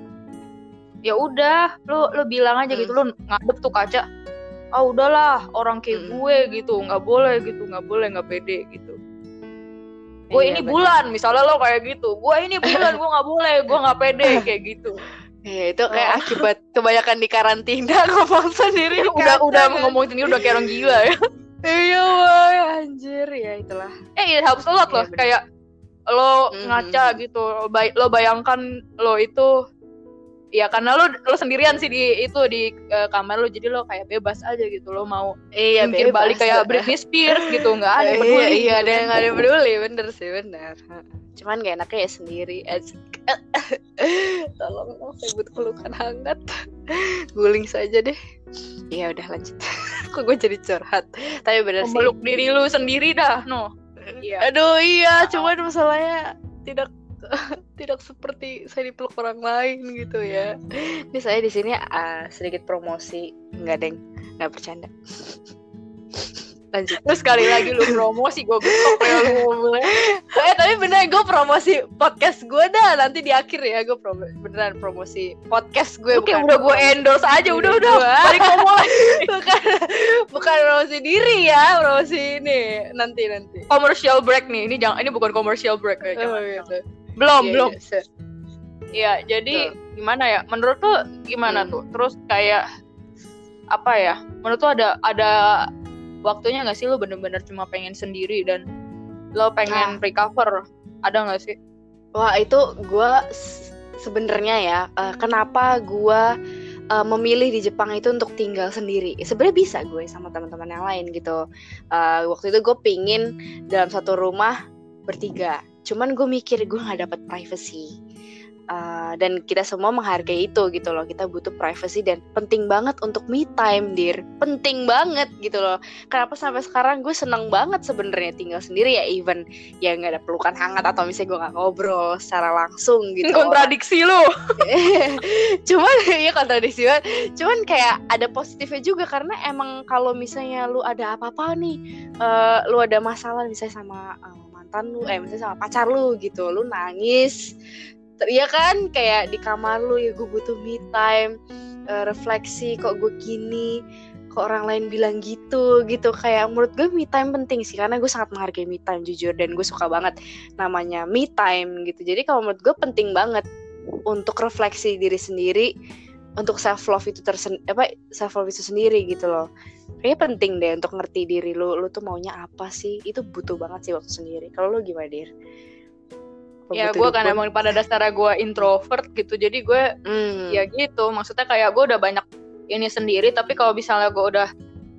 Ya udah lo lo bilang aja Hmm. gitu lo ngadep tuh kaca ah udahlah orang kayak Mm-mm. gue gitu nggak boleh gitu nggak boleh nggak pede gitu gue Iya, ini bener. bulan misalnya lo kayak gitu gue ini bulan gue nggak boleh gue nggak pede kayak gitu Iya, itu kayak Oh. akibat kebanyakan di karantina ngomong sendiri udah udah kadang. ngomong sendiri udah kayak orang gila ya Iya, woy, anjir ya itulah. eh it helps a lot loh Iya, kayak lo Mhm. ngaca gitu lo, bay- lo bayangkan lo itu ya karena lo lo sendirian sih di itu di eh, kamar lo jadi lo kayak bebas aja gitu lo mau Iya, mungkin balik kayak Britney Spears gitu nggak ada yang peduli Iya, iya, ada yang ada yang peduli, bener sih, bener. Cuman gak enaknya ya sendiri. Tolong dong, saya butuh pelukan hangat. Guling saja deh. Iya udah lanjut. Kok gue jadi curhat. Tapi bener sih. memeluk diri lu sendiri dah no iya Aduh iya, cuman masalahnya tidak tidak seperti saya dipeluk orang lain gitu ya. Ini saya di sini ah, sedikit promosi, enggak deng, nggak bercanda. Lanjut. terus sekali lagi lu promosi gue betok ya lu ngomongnya eh tapi bener gue promosi podcast gue dah. Nanti di akhir ya gue promo beneran promosi podcast gue Oke udah gue endorse aja. Udah udah Gua. balik ngomong lagi. Bukan bukan promosi diri ya promosi ini. Nanti nanti. Commercial break nih. Ini jangan ini bukan commercial break ya Oh, jangan. Belum Iya, belum iya, se- Iya jadi gimana ya menurut tuh gimana Hmm. tuh terus kayak apa ya menurut tuh ada ada waktunya nggak sih lo bener-bener cuma pengen sendiri dan lo pengen Ah. recover ada nggak sih Wah itu gue sebenarnya ya eh, kenapa gue eh, memilih di Jepang itu untuk tinggal sendiri. Sebenarnya bisa gue sama teman-teman yang lain gitu. Eh, waktu itu gue pingin dalam satu rumah bertiga. Cuman gue mikir gue nggak dapat privacy. Eh, dan kita semua menghargai itu gitu loh. Kita butuh privacy dan penting banget untuk me time, dir. Penting banget gitu loh. Kenapa sampai sekarang gue seneng banget sebenarnya tinggal sendiri ya even ya nggak ada pelukan hangat atau misalnya gue nggak ngobrol secara langsung gitu kontradiksi lo cuman ya kontradiksi banget cuman kayak ada positifnya juga karena emang kalau misalnya lu ada apa-apa nih eh, lu ada masalah misalnya sama eh, mantan lu eh misalnya sama pacar lu gitu. Lu nangis Iya kan? Kayak di kamar lu ya gue butuh me time eh, refleksi kok gue gini kok orang lain bilang gitu gitu. Kayak menurut gue me time penting sih karena gue sangat menghargai me time jujur dan gue suka banget namanya me time gitu. Jadi kalau menurut gue penting banget untuk refleksi diri sendiri untuk self love itu tersen apa self love itu sendiri gitu loh. Kayaknya penting deh untuk ngerti diri lu lu tuh maunya apa sih? Itu butuh banget sih waktu sendiri. Kalau lu gimana dir? Ya gue kan emang pada dasarnya gue introvert gitu. Jadi gue Hmm. ya gitu. Maksudnya kayak gue udah banyak ini sendiri. Tapi kalau misalnya gue udah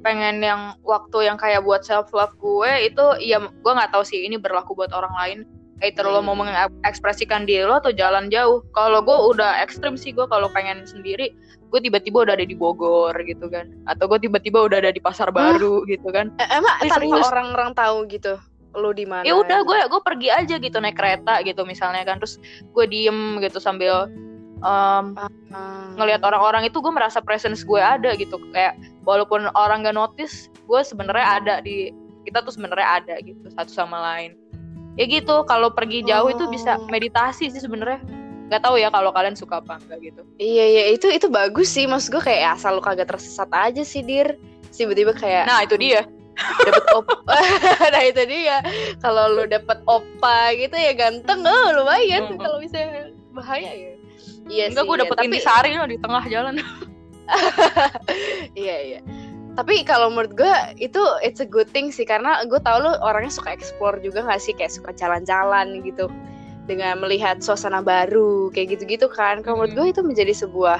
pengen yang waktu yang kayak buat self love gue itu ya gue nggak tahu sih ini berlaku buat orang lain either lo mau Hmm. mengekspresikan diri lo atau jalan jauh. Kalau gue udah ekstrim sih gue kalau pengen sendiri gue tiba-tiba udah ada di Bogor gitu kan. Atau gue tiba-tiba udah ada di pasar baru gitu kan. Eh, emang tanpa orang-orang tahu gitu lu di mana ya udah gue gue pergi aja gitu naik kereta gitu misalnya kan. Terus gue diem gitu sambil um, Hmm. ngelihat orang-orang itu gue merasa presence gue ada gitu. Kayak walaupun orang gak notice gue sebenarnya ada di kita tuh sebenarnya ada gitu satu sama lain ya gitu kalau pergi jauh itu bisa Oh. meditasi sih sebenarnya. Nggak tahu ya kalau kalian suka apa enggak gitu. Iya iya itu itu bagus sih. Maksud gue kayak asal lu kagak tersesat aja sih dir. Tiba-tiba kayak nah itu dia. dapet op nah itu dia. Kalau lu dapet opa gitu ya ganteng. Oh lumayan kalau bisa bahaya ya. Iya enggak sih gue iya. dapet tapi intisari loh di tengah jalan. Iya iya tapi kalau menurut gue itu it's a good thing sih. Karena gue tau lu orangnya suka explore juga gak sih? Kayak suka jalan-jalan gitu. Dengan melihat suasana baru kayak gitu-gitu kan. Kalau menurut gue itu menjadi sebuah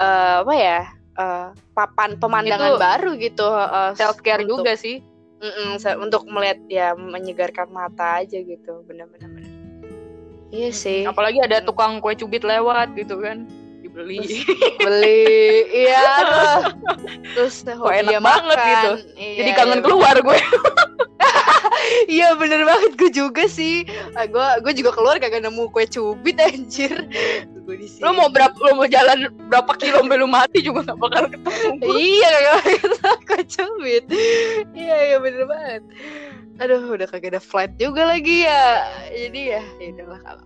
eh, apa ya eh, papan pemandangan Itu baru gitu eh, self care untuk- juga sih. Mm-mm, se- untuk melihat ya menyegarkan mata aja gitu. Benar-benar. Benar iya sih. apalagi ada tukang kue cubit lewat gitu kan dibeli beli. Iya aduh. terus Kok enak banget makan. gitu. Iya, jadi iya, kangen keluar gue. Iya bener banget. Gue juga sih. Ah, gue gue juga keluar kagak nemu kue cubit anjir. Gue di sini. lo mau berapa lo mau jalan berapa kilo sampai lo mati juga gak bakal ketemu iya kagak ketemu kue cubit. Iya iya bener banget. Aduh udah kagak ada flight juga lagi ya. Jadi ya ya udahlah kalau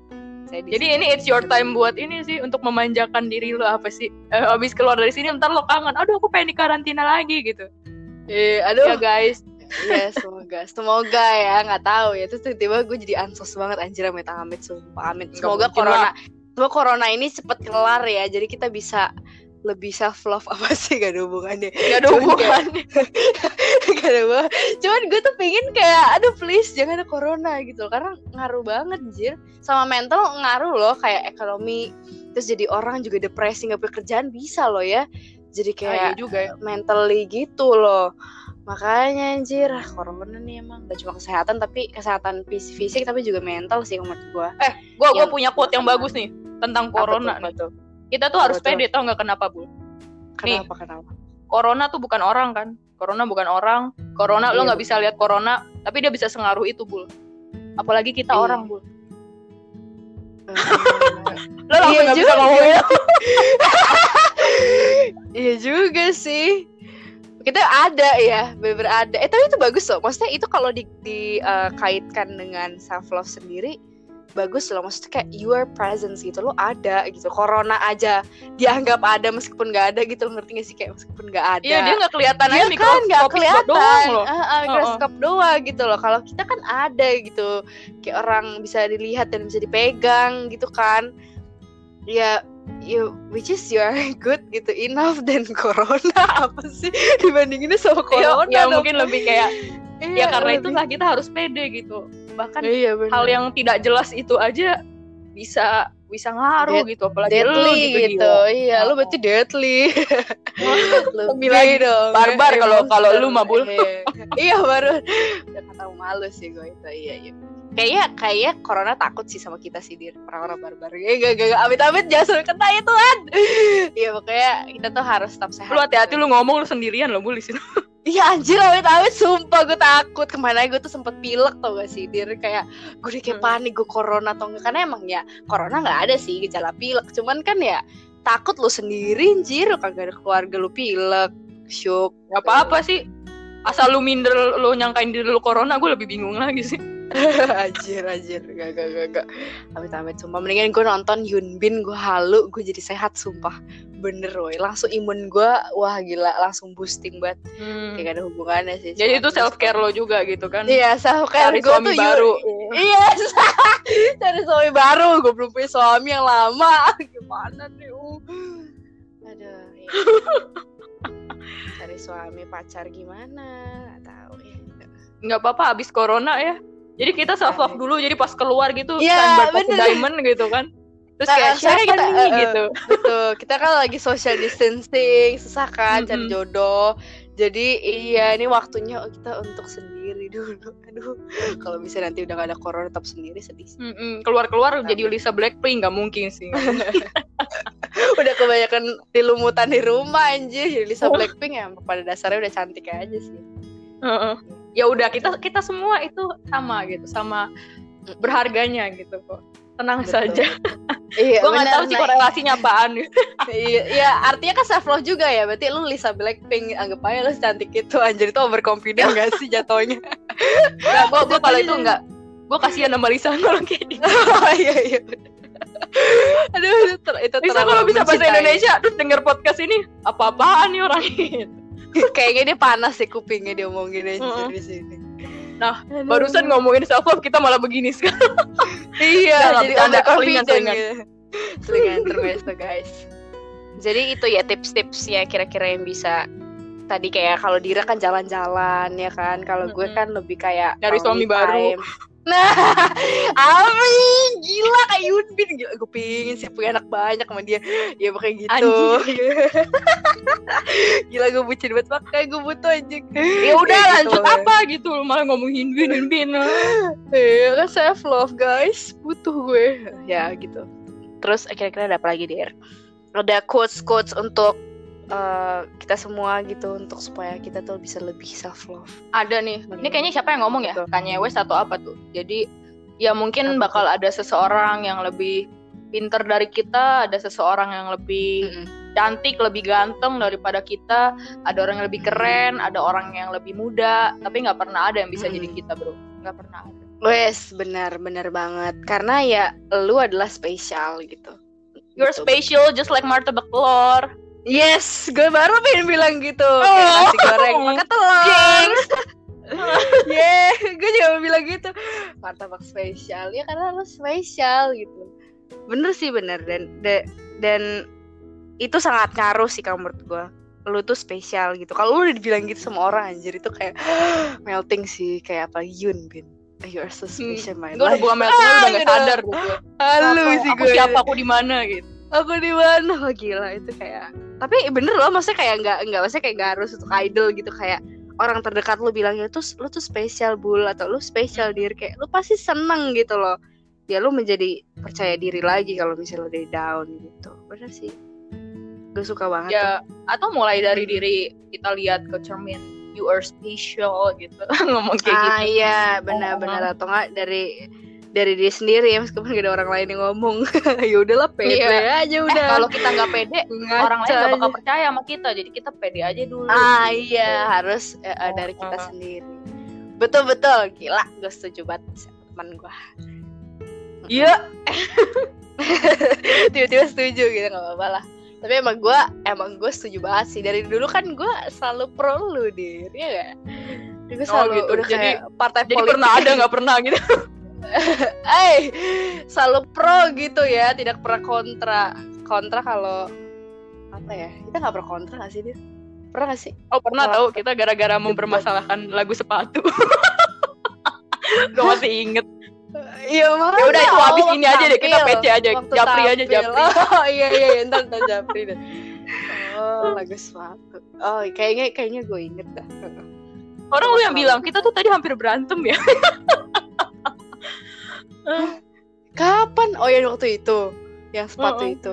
saya di Jadi sini. ini it's your time buat ini sih untuk memanjakan diri lo apa sih? Eh, abis keluar dari sini ntar lo kangen. Aduh aku pengen di karantina lagi gitu. Iya, aduh. ya guys Iya semoga Semoga ya nggak tahu ya Terus tiba-tiba gue jadi ansos banget Anjir amit amit Sumpah amit Semoga corona Semoga corona ini cepet kelar ya Jadi kita bisa lebih self love apa sih? Gak ada hubungannya. Gak ada Cuman hubungannya. gak ada hubungan. cuman gue tuh pengen kayak aduh please jangan ada corona gitu karena ngaruh banget anjir sama mental ngaruh loh kayak ekonomi terus jadi orang juga depresi nggak punya kerjaan bisa loh ya. Jadi Ah, iya kayak juga ya. mentally gitu loh. Makanya anjir ah, corona nih emang. Gak cuma kesehatan tapi kesehatan fis- fisik tapi juga mental sih menurut gua. Eh gua gua Yang- punya quote yang bagus nih tentang corona nih tuh, apa tuh? Kita tuh harus pede tau nggak kenapa bu Nih. kenapa kenapa corona tuh bukan orang kan corona bukan orang corona lo Iya, nggak bisa lihat corona tapi dia bisa sengaruh itu bul apalagi kita Iya. orang bul Eh, lo langsung Iya juga. ngomongin Iya juga sih. Kita ada ya, bener ada. Eh tapi itu bagus loh. Maksudnya itu kalau di, dikaitkan dengan self love sendiri bagus loh. Maksudnya kayak your presence gitu lo ada gitu. Corona aja dianggap ada meskipun nggak ada gitu. Lo ngerti gak sih kayak meskipun nggak ada. iya dia nggak kelihatan Iya aja kan nggak mikroskopik kelihatan, doang loh Ah, ah, mikroskop doang gitu loh. Kalau kita kan ada gitu, kayak orang bisa dilihat dan bisa dipegang gitu kan. Ya, you which is you are good gitu enough dan corona apa sih dibandinginnya sama Iya, corona? ya dong. mungkin lebih kayak Iya, ya karena lebih- itulah kita harus pede gitu bahkan iya, bener. hal yang tidak jelas itu aja bisa bisa ngaruh gitu apalagi lu deadly gitu, gitu, Dio. iya lu Oh. berarti deadly. Lebih lagi dong. barbar Iya, kalau- kalau monster. lu, Mabul. iya, iya baru. Udah kata malu sih gue itu. Iya iya. Kayaknya kayaknya corona takut sih sama kita sih dir. Orang-orang barbar. Ya gak gak gak. Amit amit jangan sampai kena ya Tuhan iya pokoknya kita tuh harus tetap sehat. Lu hati-hati lu ngomong lu sendirian lo bu di situ Iya anjir amit-amit sumpah gue takut. Ke mana gue tuh sempet pilek tau gak sih Dir? Kayak gue udah kayak Hmm. panik gue corona atau enggak. Karena emang ya corona gak ada sih gejala pilek. Cuman kan ya takut lu sendiri anjir. Lu kagak ada keluarga lu pilek. Syuk. Nggak apa-apa sih. Asal lu minder lu nyangkain diri lu corona gue lebih bingung lagi sih Anjir anjir Gak gak gak gak Amit-amit sumpah Mendingan gue nonton Yunbin Gue halu Gue jadi sehat sumpah Bener woy Langsung imun gue Wah gila Langsung boosting banget Hmm. Kayak gak ada hubungannya sih jadi itu self care lo juga gitu kan Iya, self care Cari gue suami tuh baru. Iya, cari suami baru. Gue belum punya suami yang lama. Gimana nih? uh. Aduh. iya. cari suami pacar gimana? Gak tahu ya. nggak apa-apa abis corona ya jadi kita self love dulu jadi pas keluar gitu pas bener. diamond gitu kan terus Nah, kayak siapa kita, nih eh, eh, gitu Betul. Kita kan lagi social distancing, susah kan cari Mm-mm. jodoh. Jadi iya ini waktunya kita untuk sendiri dulu. Aduh, kalau bisa nanti udah gak ada corona tetap sendiri sedih. sih. Mm-mm, keluar-keluar jadi Lisa Blackpink nggak mungkin sih udah kebanyakan dilumutan di rumah anjir jadi Lisa Blackpink ya pada dasarnya udah cantik aja sih Heeh. Ya udah kita kita semua itu sama gitu sama berharganya gitu kok. Tenang Betul. saja. Iya gue nggak tahu sih nah, korelasinya apaan. iya, iya artinya kan self love juga ya berarti lu Lisa Blackpink anggap aja lu cantik itu anjir itu overconfident gak sih jatuhnya? Nggak gue gue kalau itu nggak gue kasihan sama Lisa kalau kayak gitu. Oh iya iya aduh itu, ter, itu Lisa kalau bisa bahasa. Indonesia terus denger podcast ini apa-apaan nih orang? Ini kayaknya dia panas sih kupingnya dia omongin aja Mm-mm. di sini Nah, Aduh. barusan ngomongin self love kita malah begini sekarang Iya, Jangan jadi overconfident selingan, gitu. Selingan intermezzo guys. Jadi itu ya tips-tips ya kira-kira yang bisa tadi kayak kalau Dira kan jalan-jalan ya kan. Kalau gue kan lebih kayak Nyari suami quality baru. Nah, Amin, gila kayak Yunbin gila. Gue pingin sih punya anak banyak sama dia. Ya pokoknya gitu. gila gue bucin banget makanya gue butuh anjing. ya udah Kayak lanjut gitu. apa gitu malah ngomongin bin bin bin Iya kan self love guys Butuh gue Ya gitu Terus kira-kira ada apa lagi Der? Ada quotes-quotes untuk eh, kita semua gitu Untuk supaya kita tuh bisa lebih self love ada nih. Ini kayaknya siapa yang ngomong ya? Betul. Kanye West atau apa tuh? Jadi ya mungkin Apa? bakal ada seseorang yang lebih pinter dari kita ada seseorang yang lebih cantik lebih ganteng daripada kita ada orang yang lebih keren ada orang yang lebih muda. Tapi nggak pernah ada yang bisa Mm-mm. jadi kita bro. Nggak pernah ada. Wes benar benar banget. Karena ya lu adalah spesial gitu. You're Betul. special just like martabak telur Yes, gue baru pengen bilang gitu. Oh. Kayak nasi goreng pakai telur. yeah, gue juga bilang gitu. Martabak spesial ya karena lo spesial gitu. Bener sih bener dan da- dan itu sangat ngaruh sih kalau menurut gue. Lu tuh spesial gitu. Kalau lu udah dibilang gitu sama orang anjir itu kayak melting sih kayak apa Yun bin. You are so special my gue udah bukan melting udah Ah, gak gitu. sadar gitu Apa- sih aku gue. siapa aku di mana gitu aku di mana Wah, gila itu kayak tapi bener loh maksudnya kayak nggak nggak maksudnya kayak nggak harus untuk idol gitu. Kayak orang terdekat lu bilang ya tuh lu tuh spesial bul atau lu spesial dir kayak lu pasti seneng gitu loh. Ya lu menjadi percaya diri lagi kalau misalnya lu dari down gitu. Bener sih. Gue suka banget ya atau mulai dari diri kita lihat ke cermin you are special gitu. Ngomong tuh. kayak ah gitu. iya benar-benar. Atau enggak dari dari diri sendiri ya meskipun gak ada orang lain yang ngomong ya udahlah pede Iya. aja Eh, udah kalau kita nggak pede Ngaca orang lain gak bakal aja. percaya sama kita jadi kita pede aja dulu Ah iya harus eh, eh, dari kita Oh. sendiri. Betul betul gila gue setuju banget sama teman gue. iya Tiba-tiba setuju gitu nggak apa-apa lah. Tapi emang gue emang gue setuju banget sih dari dulu kan gue selalu pro lu dir ya gak? Gue Oh, selalu gitu. udah Jadi- kayak partai jadi politik. pernah ada nggak pernah gitu Eh selalu pro gitu ya tidak pernah kontra kontra kalau apa ya kita nggak pernah kontra gak sih dir? Pernah gak sih? oh pernah Wah. tahu kita gara-gara mempermasalahkan lagu sepatu gue masih inget Iya mah. Ya udah, itu habis ini aja deh, kita PC aja. Japri aja, Japri. Oh iya iya iya, ntar ntar Japri deh. Oh lagu sepatu. Oh kayaknya kayaknya gue inget dah. orang lu yang bilang kita tuh tadi hampir berantem ya Kapan? Oh ya waktu itu, yang sepatu Mm-mm. itu.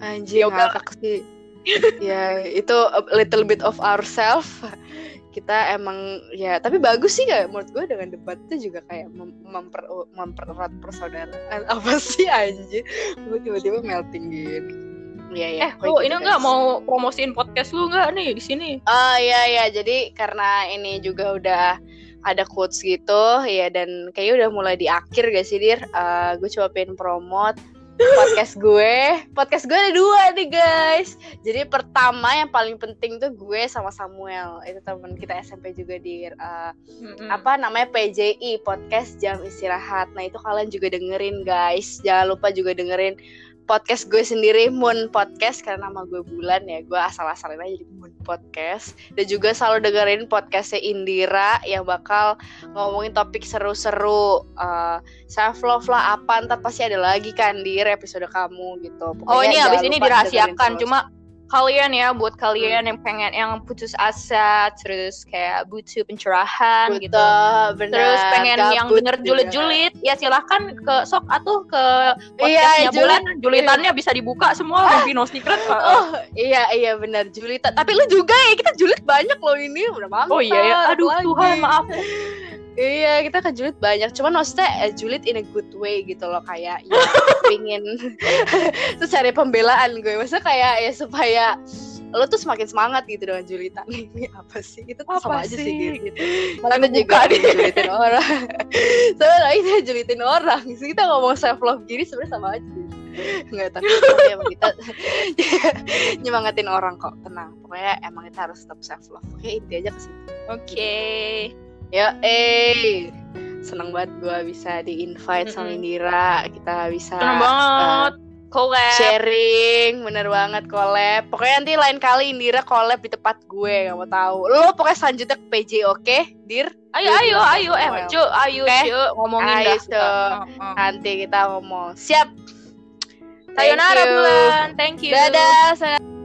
Anjing Ya ngakak sih. ya itu a little bit of ourselves. Kita emang ya tapi bagus sih kayak menurut gue dengan debat itu juga kayak mem- memper mempererat persaudaraan apa sih anjir gue tiba-tiba melting gini Iya iya. eh lu ini nggak mau promosiin podcast lu nggak nih di sini Oh iya iya jadi karena ini juga udah ada quotes gitu ya dan kayaknya udah mulai di akhir gak sih dir? Eh, gue coba pengen promote podcast gue. Podcast gue ada dua nih guys. Jadi pertama yang paling penting tuh gue sama Samuel itu teman kita SMP juga dir. Eh, apa namanya PJI podcast jam istirahat. Nah itu kalian juga dengerin guys. Jangan lupa juga dengerin podcast gue sendiri Moon Podcast karena nama gue Bulan ya gue asal-asalin aja jadi Moon Podcast. Dan juga selalu dengerin podcastnya Indira yang bakal ngomongin topik seru-seru uh, self love lah apa ntar pasti ada lagi kan di episode kamu gitu. Oh Pokoknya ini jangan abis ini dirahasiakan cuma kalian ya buat kalian yang pengen yang putus asa terus kayak butuh pencerahan gitu benar. terus pengen yang Gabut juga. julid-julid ya silahkan ke sok atuh ke Iya, podcastnya julid. bulan julitannya bisa dibuka semua Ruby No Secret Oh iya iya benar julid. Tapi lu juga ya kita julid banyak loh ini udah mampus. oh iya ya aduh apalagi. Tuhan maaf Iya kita ke julid banyak. Cuman maksudnya eh, julid in a good way gitu loh kayak ya pingin terus cari pembelaan gue. Maksudnya kayak ya supaya lo tuh semakin semangat gitu dengan julitan ini apa sih itu tuh sama Apa aja sih? sih gitu. gitu Malah kita juga julitin orang. Soalnya kita julitin orang. Terus kita ngomong self love gini sebenarnya sama aja. Enggak tapi tapi emang kita nyemangatin orang kok tenang. Pokoknya emang kita harus tetap self love. Oke inti aja ke situ. oke Ya, eh seneng banget gue bisa di invite sama. Indira. Kita bisa seneng banget eh, collab sharing, bener banget collab. Pokoknya nanti lain kali Indira collab di tempat gue, gak mau tahu. Lo pokoknya selanjutnya ke PJ, oke, Dir? ayo ayo ayo eh cu ayo Oke. cu ngomongin Ayo, dah Cu. Heeh. Nanti kita ngomong. Siap. Sayonara bulan thank you Dadah. sayonara.